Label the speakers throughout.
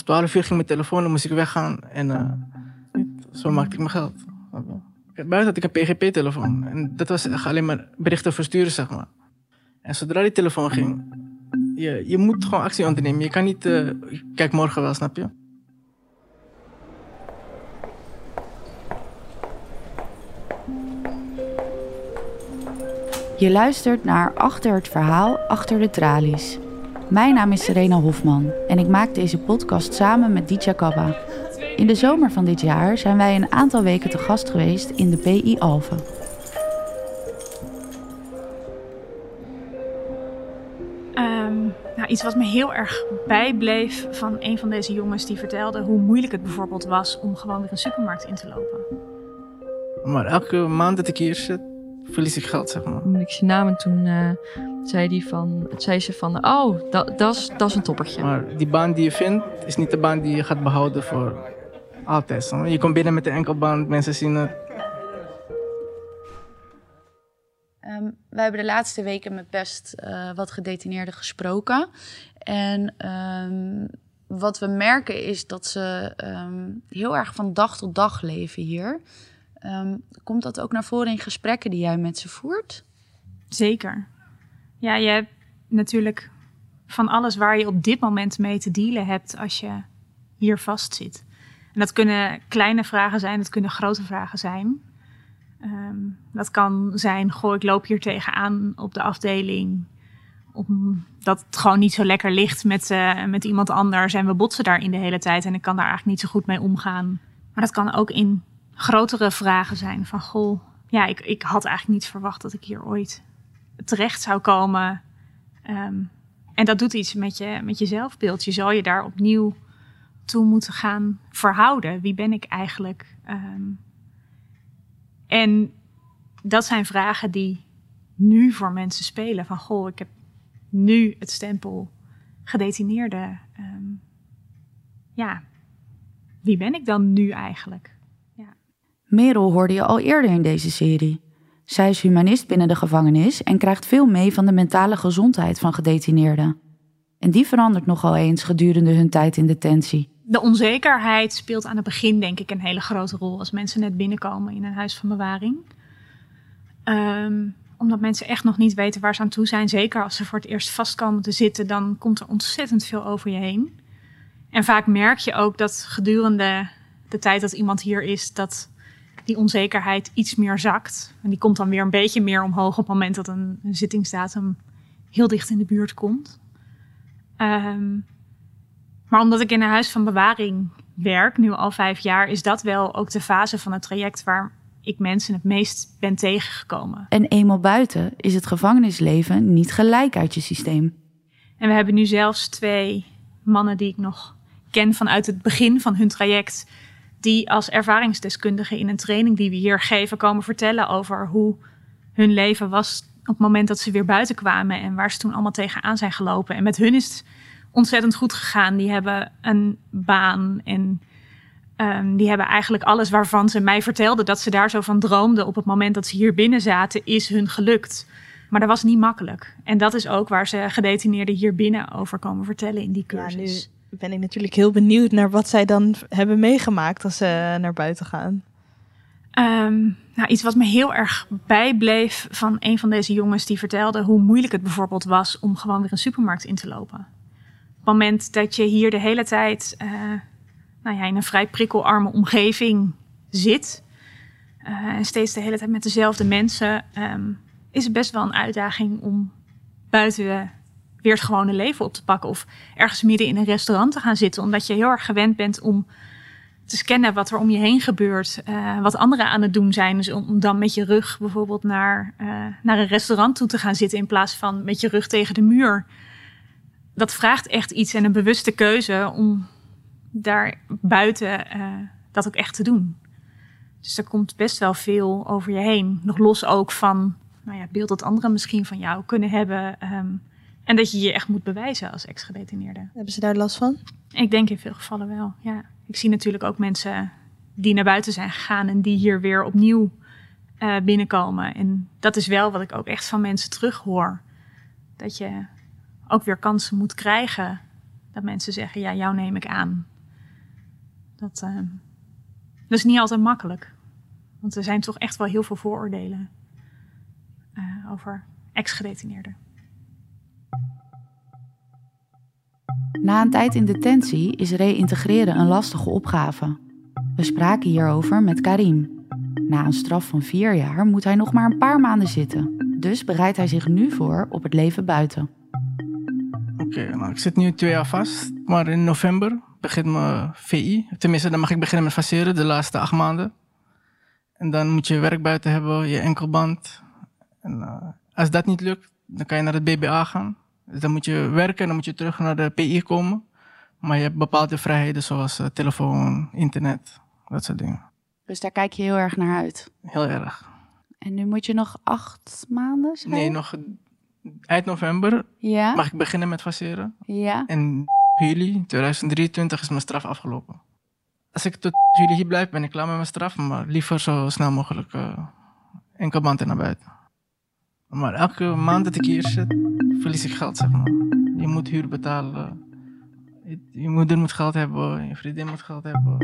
Speaker 1: Soms 12 uur ging mijn telefoon, dan moest ik weggaan en uh, zo maakte ik mijn geld. Buiten had ik een PGP-telefoon en dat was echt alleen maar berichten versturen, zeg maar. En zodra die telefoon ging, je, je moet gewoon actie ondernemen. Je kan niet, uh, kijk morgen wel, snap je?
Speaker 2: Je luistert naar Achter het Verhaal Achter de Tralies. Mijn naam is Serena Hofman en ik maak deze podcast samen met Ditya Kabba. In de zomer van dit jaar zijn wij een aantal weken te gast geweest in de PI Alphen.
Speaker 3: Um, nou, iets wat me heel erg bijbleef van een van deze jongens die vertelde hoe moeilijk het bijvoorbeeld was om gewoon weer een supermarkt in te lopen.
Speaker 1: Maar elke maand dat ik hier zit, verlies ik geld, zeg maar.
Speaker 4: Toen ik zijn naam en toen uh, zei, die van, zei ze van, oh, dat is een toppertje.
Speaker 1: Maar die baan die je vindt, is niet de baan die je gaat behouden voor altijd. Je komt binnen met een enkelband, mensen zien het.
Speaker 2: Um, wij hebben de laatste weken met best uh, wat gedetineerden gesproken. En um, wat we merken is dat ze um, heel erg van dag tot dag leven hier. komt dat ook naar voren in gesprekken die jij met ze voert?
Speaker 3: Zeker. Ja, je hebt natuurlijk van alles waar je op dit moment mee te dealen hebt als je hier vastzit. En dat kunnen kleine vragen zijn, dat kunnen grote vragen zijn. Um, dat kan zijn, goh, ik loop hier tegenaan op de afdeling. Omdat het gewoon niet zo lekker ligt met, uh, met iemand anders. En we botsen daarin de hele tijd. En ik kan daar eigenlijk niet zo goed mee omgaan. Maar dat kan ook in grotere vragen zijn. Van, goh, ja, ik, ik had eigenlijk niet verwacht dat ik hier ooit terecht zou komen. Um, en dat doet iets met je, met je zelfbeeld. Je zal je daar opnieuw toe moeten gaan verhouden. Wie ben ik eigenlijk? Um, en dat zijn vragen die nu voor mensen spelen. Van goh, ik heb nu het stempel gedetineerde. Um, ja, wie ben ik dan nu eigenlijk? Ja.
Speaker 2: Merel hoorde je al eerder in deze serie. Zij is humanist binnen de gevangenis en krijgt veel mee van de mentale gezondheid van gedetineerden. En die verandert nogal eens gedurende hun tijd in detentie.
Speaker 3: De onzekerheid speelt aan het begin, denk ik, een hele grote rol als mensen net binnenkomen in een huis van bewaring. Um, omdat mensen echt nog niet weten waar ze aan toe zijn. Zeker als ze voor het eerst vast komen te zitten, dan komt er ontzettend veel over je heen. En vaak merk je ook dat gedurende de tijd dat iemand hier is, dat die onzekerheid iets meer zakt. En die komt dan weer een beetje meer omhoog op het moment dat een, een zittingsdatum heel dicht in de buurt komt. Um, maar omdat ik in een huis van bewaring werk, nu al vijf jaar, is dat wel ook de fase van het traject waar ik mensen het meest ben tegengekomen.
Speaker 2: En eenmaal buiten is het gevangenisleven niet gelijk uit je systeem.
Speaker 3: En we hebben nu zelfs twee mannen die ik nog ken vanuit het begin van hun traject, die als ervaringsdeskundige in een training die we hier geven komen vertellen over hoe hun leven was op het moment dat ze weer buiten kwamen en waar ze toen allemaal tegenaan zijn gelopen. En met hun is het ontzettend goed gegaan. Die hebben een baan en um, die hebben eigenlijk alles waarvan ze mij vertelden dat ze daar zo van droomden op het moment dat ze hier binnen zaten, is hun gelukt. Maar dat was niet makkelijk. En dat is ook waar ze gedetineerden hier binnen over komen vertellen in die cursus.
Speaker 5: Ja, nu ben ik natuurlijk heel benieuwd naar wat zij dan hebben meegemaakt als ze naar buiten gaan.
Speaker 3: Um, nou, iets wat me heel erg bijbleef van een van deze jongens die vertelde hoe moeilijk het bijvoorbeeld was om gewoon weer een supermarkt in te lopen het moment dat je hier de hele tijd uh, nou ja, in een vrij prikkelarme omgeving zit. Uh, en steeds de hele tijd met dezelfde mensen. Um, is het best wel een uitdaging om buiten weer het gewone leven op te pakken. Of ergens midden in een restaurant te gaan zitten. Omdat je heel erg gewend bent om te scannen wat er om je heen gebeurt. Uh, wat anderen aan het doen zijn. Dus om, dan met je rug bijvoorbeeld naar, uh, naar een restaurant toe te gaan zitten. In plaats van met je rug tegen de muur dat vraagt echt iets en een bewuste keuze om daar buiten eh, dat ook echt te doen. Dus er komt best wel veel over je heen. Nog los ook van nou ja, het beeld dat anderen misschien van jou kunnen hebben. ehm, en dat je je echt moet bewijzen als ex-gedetineerde.
Speaker 5: Hebben ze daar last van?
Speaker 3: Ik denk in veel gevallen wel, ja. Ik zie natuurlijk ook mensen die naar buiten zijn gegaan en die hier weer opnieuw eh, binnenkomen. En dat is wel wat ik ook echt van mensen terug hoor. Dat je ook weer kansen moet krijgen. Dat mensen zeggen, ja, jou neem ik aan. Dat, eh, dat is niet altijd makkelijk. Want er zijn toch echt wel heel veel vooroordelen eh, over ex-gedetineerden.
Speaker 6: Na een tijd in detentie is reïntegreren een lastige opgave. We spraken hierover met Karim. Na een straf van vier jaar moet hij nog maar een paar maanden zitten. Dus bereidt hij zich nu voor op het leven buiten.
Speaker 1: Oké, nou, ik zit nu twee jaar vast. Maar in november begint mijn VI. Tenminste, dan mag ik beginnen met faceren, de laatste acht maanden. En dan moet je werk buiten hebben, je enkelband. En eh, als dat niet lukt, dan kan je naar het BBA gaan. Dus dan moet je werken en dan moet je terug naar de PI komen. Maar je hebt bepaalde vrijheden zoals eh, telefoon, internet, dat soort dingen.
Speaker 2: Dus daar kijk je heel erg naar uit.
Speaker 1: Heel erg.
Speaker 2: En nu moet je nog acht maanden zijn?
Speaker 1: Nee, nog eind november
Speaker 2: Ja?
Speaker 1: mag ik beginnen met faceren.
Speaker 2: Ja?
Speaker 1: En juli 2023 is mijn straf afgelopen. Als ik tot juli hier blijf, ben ik klaar met mijn straf. Maar liever zo snel mogelijk uh, enkelband en naar buiten. Maar elke maand dat ik hier zit, verlies ik geld, zeg maar. Je moet huur betalen. Je, moeder moet geld hebben, je vriendin moet geld hebben.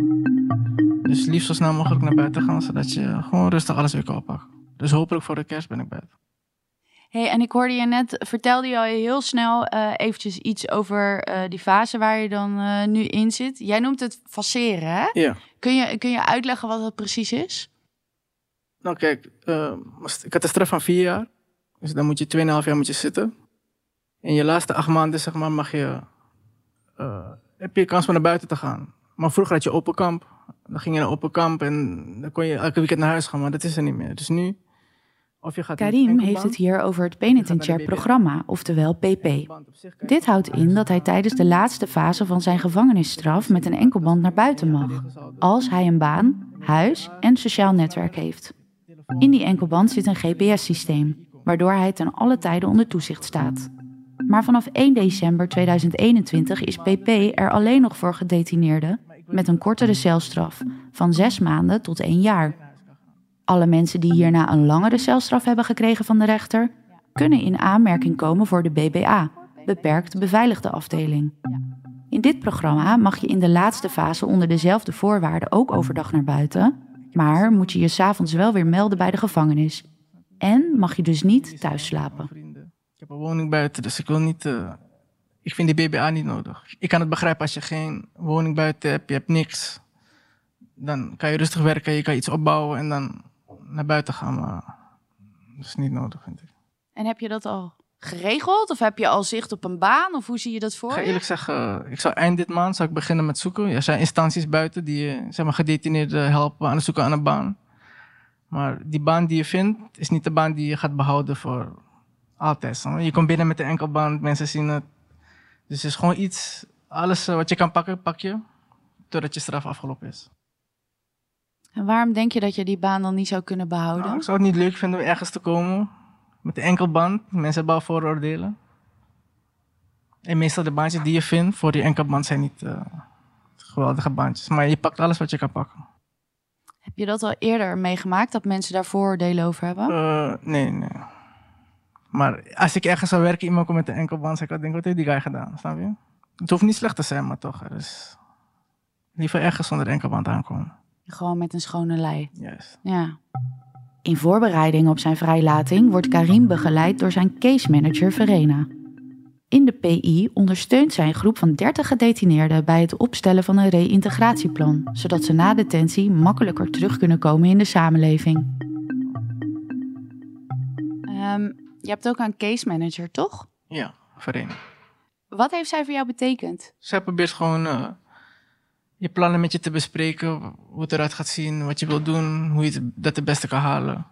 Speaker 1: Dus liefst zo snel mogelijk naar buiten gaan, zodat je gewoon rustig alles weer kan oppakken. Dus hopelijk voor de kerst ben ik buiten.
Speaker 2: Hey, en ik hoorde je net, vertelde je al heel snel eh eventjes iets over eh, die fase waar je dan eh, nu in zit. Jij noemt het faceren, hè?
Speaker 1: Ja.
Speaker 2: Kun je, kun je uitleggen wat het precies is?
Speaker 1: Nou kijk, ik had een straf van vier jaar. Dus dan moet je 2,5 jaar moet je zitten. In je laatste acht maanden, zeg maar, mag je, eh, heb je kans om naar buiten te gaan. Maar vroeger had je open kamp. Dan ging je naar open kamp en dan kon je elke weekend naar huis gaan. Maar dat is er niet meer. Dus nu, of je gaat...
Speaker 6: Karim heeft het hier over het penitentiair programma, oftewel PP. Dit houdt in dat hij tijdens de laatste fase van zijn gevangenisstraf met een enkelband naar buiten mag, als hij een baan, huis en sociaal netwerk heeft. In die enkelband zit een GPS-systeem, waardoor hij ten alle tijden onder toezicht staat. Maar vanaf 1 december 2021 is PP er alleen nog voor gedetineerden met een kortere celstraf van zes maanden tot één jaar. Alle mensen die hierna een langere celstraf hebben gekregen van de rechter, kunnen in aanmerking komen voor de BBA, beperkt beveiligde afdeling. In dit programma mag je in de laatste fase onder dezelfde voorwaarden ook overdag naar buiten, maar moet je je s'avonds wel weer melden bij de gevangenis. En mag je dus niet thuis slapen.
Speaker 1: Ik heb een woning buiten, dus ik wil niet... eh, ik vind die BBA niet nodig. Ik kan het begrijpen als je geen woning buiten hebt, je hebt niks. Dan kan je rustig werken, je kan iets opbouwen en dan naar buiten gaan. Maar dat is niet nodig, vind ik.
Speaker 2: En heb je dat al geregeld? Of heb je al zicht op een baan? Of hoe zie je dat voor
Speaker 1: Ik ga
Speaker 2: je?
Speaker 1: eerlijk zeggen, ik zou eind dit maand zou ik beginnen met zoeken. Er zijn instanties buiten die eh, zeg maar, gedetineerden helpen aan het zoeken aan een baan. Maar die baan die je vindt, is niet de baan die je gaat behouden voor altijd. Je komt binnen met een enkelband, mensen zien het. Dus het is gewoon iets, alles eh, wat je kan pakken, pak je, totdat je straf afgelopen is.
Speaker 2: En waarom denk je dat je die baan dan niet zou kunnen behouden?
Speaker 1: Nou, ik zou het niet leuk vinden om ergens te komen met een enkelband. Mensen hebben al vooroordelen. En meestal de baantjes die je vindt voor die enkelband zijn niet eh, geweldige baantjes. Maar je pakt alles wat je kan pakken.
Speaker 2: Heb je dat al eerder meegemaakt, dat mensen daar vooroordelen over hebben?
Speaker 1: Eh, nee, nee. Maar als ik ergens zou werken, iemand komt met een enkelband, zou ik denken, wat heeft die guy gedaan? Snap je? Het hoeft niet slecht te zijn, maar toch. Er is liever ergens zonder enkelband aankomen.
Speaker 2: Gewoon met een schone lei.
Speaker 1: Juist.
Speaker 2: Ja.
Speaker 6: In voorbereiding op zijn vrijlating wordt Karim begeleid door zijn case manager Verena. In de PI ondersteunt zij een groep van 30 gedetineerden bij het opstellen van een reïntegratieplan, zodat ze na detentie makkelijker terug kunnen komen in de samenleving.
Speaker 2: Ehm, je hebt ook een case manager, toch?
Speaker 1: Ja, vereniging.
Speaker 2: Wat heeft zij voor jou betekend?
Speaker 1: Zij probeert gewoon eh, je plannen met je te bespreken, hoe het eruit gaat zien, wat je wilt doen, hoe je het- dat het beste kan halen.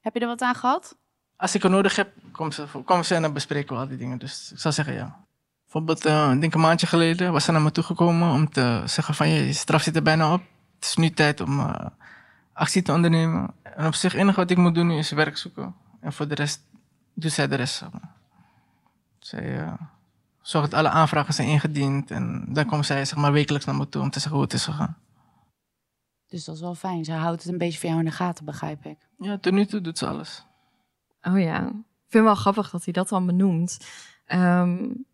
Speaker 2: Heb je er wat aan gehad?
Speaker 1: Als ik er nodig heb, kom ze, ze en dan bespreken we al die dingen. Dus ik zou zeggen ja. Bijvoorbeeld, uh, ik denk een maandje geleden was ze naar me toegekomen om te zeggen van je straf zit er bijna op. Het is nu tijd om uh, actie te ondernemen. En op zich, het enige wat ik moet doen nu is werk zoeken. En voor de rest doet zij de rest. Zij uh, zorgt dat alle aanvragen zijn ingediend. En dan komt zij zeg maar, wekelijks naar me toe om te zeggen hoe het is gegaan.
Speaker 6: Dus dat is wel fijn. Ze houdt het een beetje van jou in de gaten, begrijp ik.
Speaker 1: Ja, tot nu toe doet ze alles.
Speaker 4: Oh ja, ik vind het wel grappig dat hij dat dan benoemt. Um,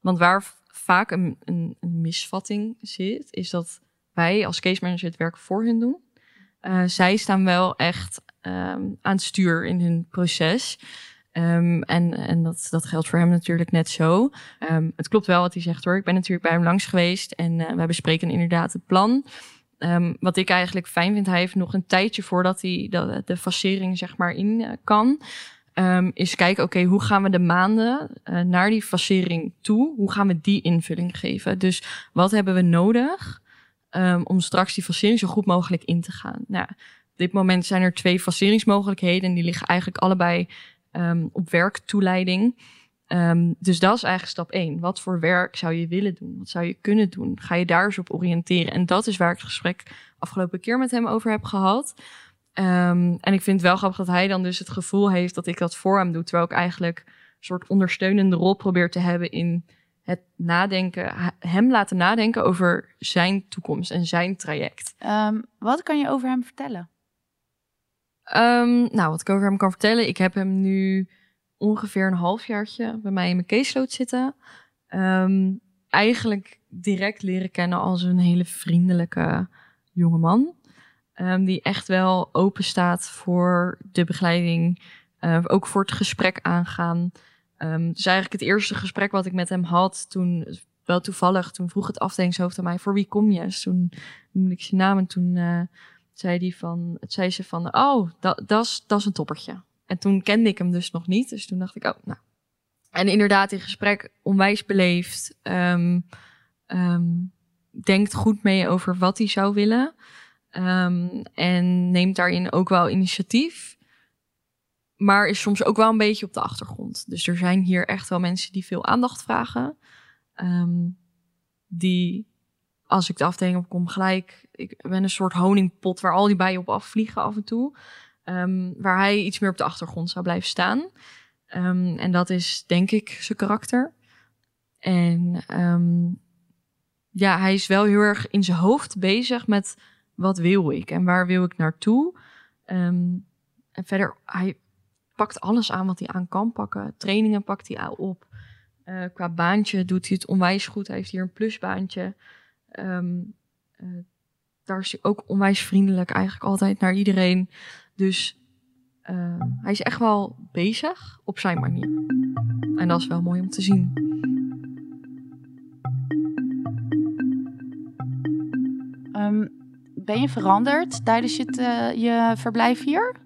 Speaker 4: want waar vaak een, een, een, misvatting zit, is dat wij als case manager het werk voor hun doen. Uh, zij staan wel echt um, aan het stuur in hun proces. Um, en en dat, dat geldt voor hem natuurlijk net zo. Um, het klopt wel wat hij zegt hoor. Ik ben natuurlijk bij hem langs geweest en uh, wij bespreken inderdaad het plan. Um, wat ik eigenlijk fijn vind, hij heeft nog een tijdje voordat hij de, de facering zeg maar in uh, kan. Um, is kijken, oké, hoe gaan we de maanden uh, naar die facering toe? Hoe gaan we die invulling geven? Dus wat hebben we nodig um, om straks die facering zo goed mogelijk in te gaan? Nou, op dit moment zijn er twee faceringsmogelijkheden en die liggen eigenlijk allebei um, op werktoeleiding. Dus dat is eigenlijk stap één. Wat voor werk zou je willen doen? Wat zou je kunnen doen? Ga je daar eens op oriënteren? En dat is waar ik het gesprek afgelopen keer met hem over heb gehad. Um, en ik vind het wel grappig dat hij dan dus het gevoel heeft dat ik dat voor hem doe. Terwijl ik eigenlijk een soort ondersteunende rol probeer te hebben in het nadenken, hem laten nadenken over zijn toekomst en zijn traject.
Speaker 6: Um, wat kan je over hem vertellen?
Speaker 4: Um, nou, wat ik over hem kan vertellen, ik heb hem nu ongeveer een halfjaartje bij mij in mijn caseload zitten. Eigenlijk direct leren kennen als een hele vriendelijke jongeman. Um, die echt wel open staat voor de begeleiding, uh, ook voor het gesprek aangaan. Um, dus eigenlijk het eerste gesprek wat ik met hem had, toen wel toevallig, toen vroeg het afdelingshoofd aan mij, voor wie kom je? Dus toen noemde ik zijn naam en toen uh, zei, die van, het zei ze van, oh, dat is een toppertje. En toen kende ik hem dus nog niet. Dus toen dacht ik, oh, nou. En inderdaad, in gesprek onwijs beleefd. Um, denkt goed mee over wat hij zou willen. Um, en neemt daarin ook wel initiatief. Maar is soms ook wel een beetje op de achtergrond. Dus er zijn hier echt wel mensen die veel aandacht vragen. die, als ik de afdeling op kom, gelijk... Ik ben een soort honingpot waar al die bijen op afvliegen af en toe. Um, waar hij iets meer op de achtergrond zou blijven staan. En dat is denk ik zijn karakter. En ja, hij is wel heel erg in zijn hoofd bezig met wat wil ik en waar wil ik naartoe. en verder, hij pakt alles aan wat hij aan kan pakken. Trainingen pakt hij op. Uh, qua baantje doet hij het onwijs goed. Hij heeft hier een plusbaantje. Uh, daar is hij ook onwijs vriendelijk eigenlijk altijd naar iedereen. Dus uh, hij is echt wel bezig op zijn manier. En dat is wel mooi om te zien.
Speaker 6: Ben je veranderd tijdens je, uh, je verblijf hier?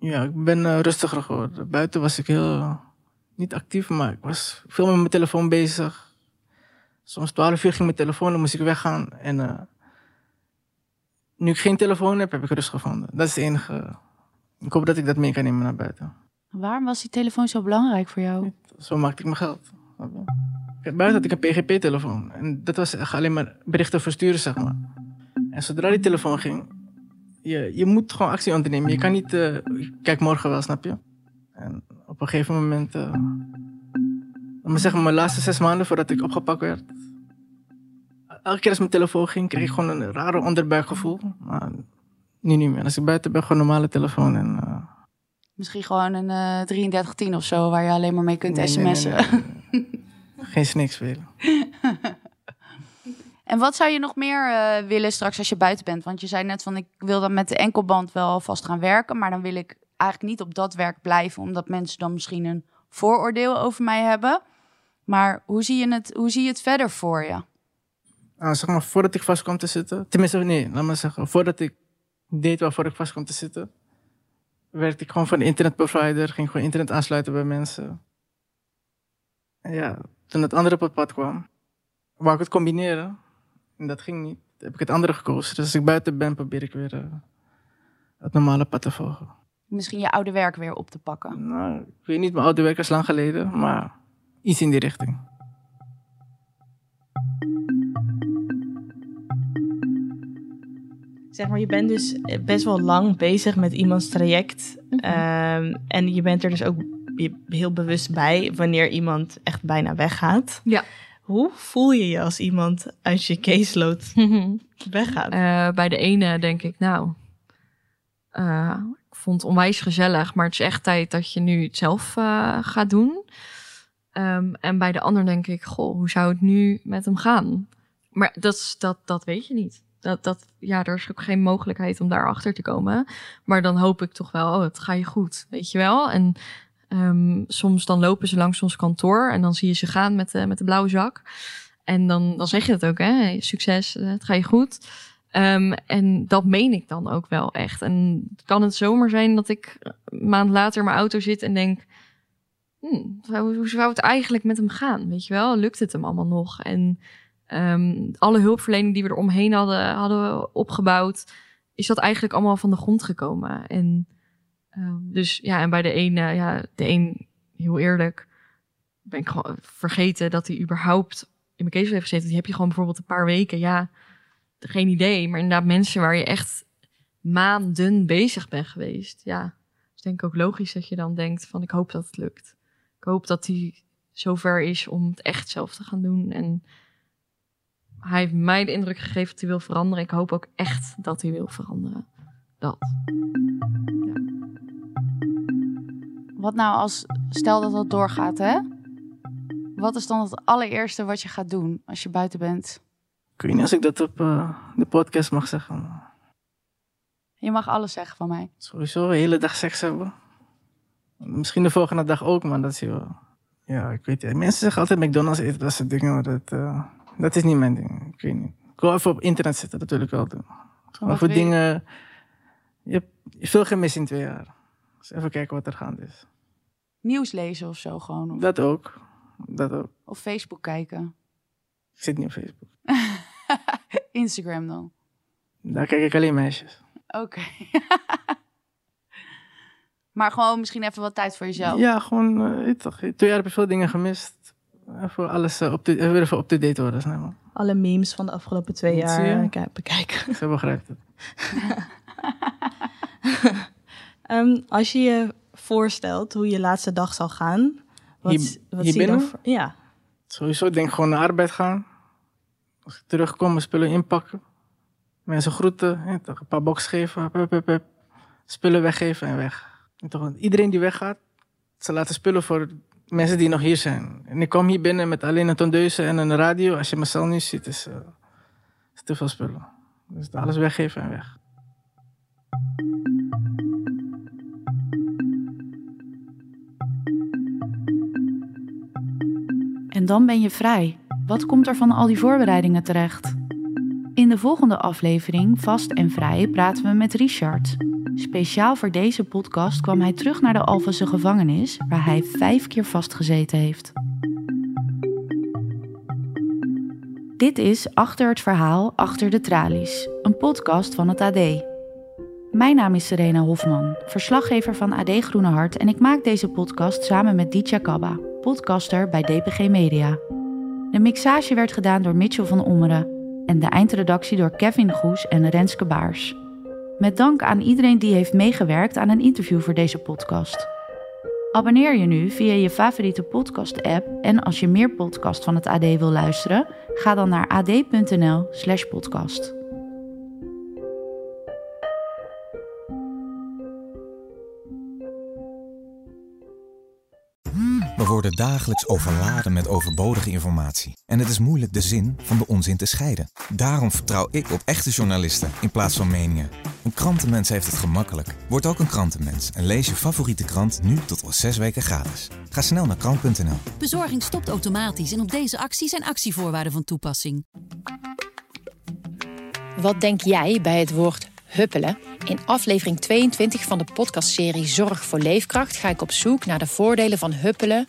Speaker 1: Ja, ik ben uh, rustiger geworden. Buiten was ik heel niet actief, maar ik was veel met mijn telefoon bezig. Soms 12 uur ging mijn telefoon, dan moest ik weggaan. En nu ik geen telefoon heb, heb ik rust gevonden. Dat is het enige ik hoop dat ik dat mee kan nemen naar buiten.
Speaker 6: Waarom was die telefoon zo belangrijk voor jou?
Speaker 1: Zo maakte ik mijn geld. Buiten had ik een PGP-telefoon. En dat was echt alleen maar berichten versturen, zeg maar. En zodra die telefoon ging, je, je moet gewoon actie ondernemen. Je kan niet, uh, kijk morgen wel, snap je? En op een gegeven moment, uh, maar zeggen, mijn laatste zes maanden voordat ik opgepakt werd, elke keer als mijn telefoon ging, kreeg ik gewoon een rare onderbuikgevoel. Maar nu niet meer. Als ik buiten ben, gewoon een normale telefoon. En, uh...
Speaker 6: Misschien gewoon een uh, eh, 3310 of zo, waar je alleen maar mee kunt nee, sms'en. Nee,
Speaker 1: nee, Geen snacks spelen.
Speaker 6: en wat zou je nog meer uh, willen straks als je buiten bent? Want je zei net van, ik wil dan met de enkelband wel vast gaan werken, maar dan wil ik eigenlijk niet op dat werk blijven, omdat mensen dan misschien een vooroordeel over mij hebben. Maar hoe zie je het, hoe zie je het verder voor je?
Speaker 1: Ah, zeg maar, voordat ik vast kwam te zitten. Tenminste, nee, laat maar zeggen. Voordat ik deed waarvoor ik vast kwam te zitten, werkte ik gewoon voor een internetprovider, ging gewoon internet aansluiten bij mensen. En ja, toen het andere op het pad kwam, wou ik het combineren. En dat ging niet. Heb ik het andere gekozen. Dus als ik buiten ben, probeer ik weer eh, het normale pad te volgen.
Speaker 6: Misschien je oude werk weer op te pakken.
Speaker 1: Nou, ik weet niet, mijn oude werk is lang geleden, maar iets in die richting.
Speaker 5: Zeg maar, je bent dus best wel lang bezig met iemands traject. Mhm. Ehm, en je bent er dus ook heel bewust bij wanneer iemand echt bijna weggaat.
Speaker 4: Ja.
Speaker 5: Hoe voel je je als iemand uit je caseload weggaat?
Speaker 4: Eh, bij de ene denk ik, nou, eh, ik vond het onwijs gezellig, maar het is echt tijd dat je nu het zelf eh, gaat doen. Ehm, en bij de ander denk ik, goh, hoe zou het nu met hem gaan? Maar dat, dat, dat weet je niet. Dat, dat, ja, er is ook geen mogelijkheid om daarachter te komen. Maar dan hoop ik toch wel, oh, het ga je goed, weet je wel? En ehm, soms dan lopen ze langs ons kantoor en dan zie je ze gaan met de, met de blauwe zak. En dan, dan zeg je het ook, hè? Succes, eh, het ga je goed. Ehm, en dat meen ik dan ook wel echt. En kan het zomaar zijn dat ik een maand later in mijn auto zit en denk... Hmm, hoe, zou het eigenlijk met hem gaan? Weet je wel, lukt het hem allemaal nog? En ehm, alle hulpverlening die we er omheen hadden, hadden opgebouwd... is dat eigenlijk allemaal van de grond gekomen. En ehm, dus ja, en bij de een, eh, ja, de een, heel eerlijk... ben ik gewoon vergeten dat hij überhaupt in mijn case heeft gezeten. Die heb je gewoon bijvoorbeeld een paar weken, ja geen idee. Maar inderdaad, mensen waar je echt maanden bezig bent geweest. Ja, is denk ik ook logisch dat je dan denkt van ik hoop dat het lukt. Ik hoop dat hij zover is om het echt zelf te gaan doen. En hij heeft mij de indruk gegeven dat hij wil veranderen. Ik hoop ook echt dat hij wil veranderen. Dat.
Speaker 2: Wat nou als, stel dat dat doorgaat, hè? Wat is dan het allereerste wat je gaat doen als je buiten bent?
Speaker 1: Ik weet niet als ik dat op eh, de podcast mag zeggen.
Speaker 2: Je mag alles zeggen van mij.
Speaker 1: Sowieso de hele dag seks hebben. Misschien de volgende dag ook, maar dat is wel. Ja, ik weet niet. Mensen zeggen altijd McDonald's eten, dat soort dingen. Maar dat, eh, dat is niet mijn ding. Ik weet niet. Ik wil even op internet zitten, dat wil ik wel doen. maar voor
Speaker 2: je?
Speaker 1: Je hebt veel gemist in twee jaar. Dus even kijken wat er gaande is.
Speaker 2: Nieuws lezen of zo gewoon. Of,
Speaker 1: Dat ook. Dat ook.
Speaker 2: of Facebook kijken.
Speaker 1: Ik zit niet op Facebook.
Speaker 2: Instagram dan.
Speaker 1: Daar kijk ik alleen meisjes.
Speaker 2: Oké. maar gewoon misschien even wat tijd voor jezelf.
Speaker 1: Ja, gewoon, eh, toch. Twee jaar heb je veel dingen gemist. Even alles eh, op de, even even up to date worden, snap je?
Speaker 5: Alle memes van de afgelopen twee jaar
Speaker 1: je.
Speaker 5: eh, bekijken.
Speaker 1: Ze begrijpt het.
Speaker 5: Ehm, als je je voorstelt hoe je laatste dag zal gaan, wat,
Speaker 1: Hier-
Speaker 5: wat
Speaker 1: hier
Speaker 5: zie je dan Ja,
Speaker 1: Sowieso denk ik gewoon naar arbeid gaan. Als ik terugkom, mijn spullen inpakken. Mensen groeten, toch, een paar boxen geven, spullen weggeven en weg. En toch, iedereen die weggaat, ze laten spullen voor mensen die nog hier zijn. En ik kwam hier binnen met alleen een tondeuze en een radio. Als je mijn cel nu ziet, is, eh, is te veel spullen. Dus alles weggeven en weg.
Speaker 6: En dan ben je vrij. Wat komt er van al die voorbereidingen terecht? In de volgende aflevering, Vast en Vrij, praten we met Richard. Speciaal voor deze podcast kwam hij terug naar de Alphense gevangenis, waar hij vijf keer vastgezeten heeft. Dit is Achter het Verhaal, Achter de Tralies, een podcast van het AD. Mijn naam is Serena Hofman, verslaggever van AD Groene Hart en ik maak deze podcast samen met Ditya Kabba, podcaster bij DPG Media. De mixage werd gedaan door Mitchell van Ommeren en de eindredactie door Kevin Goes en Renske Baars. Met dank aan iedereen die heeft meegewerkt aan een interview voor deze podcast. Abonneer je nu via je favoriete podcast-app en als je meer podcast van het AD wil luisteren, ga dan naar ad.nl/podcast.
Speaker 7: We worden dagelijks overladen met overbodige informatie. En het is moeilijk de zin van de onzin te scheiden. Daarom vertrouw ik op echte journalisten in plaats van meningen. Een krantenmens heeft het gemakkelijk. Word ook een krantenmens en lees je favoriete krant nu tot al zes weken gratis. Ga snel naar krant.nl.
Speaker 8: Bezorging stopt automatisch en op deze actie zijn actievoorwaarden van toepassing.
Speaker 9: Wat denk jij bij het woord huppelen? In aflevering 22 van de podcastserie Zorg voor Leefkracht ga ik op zoek naar de voordelen van huppelen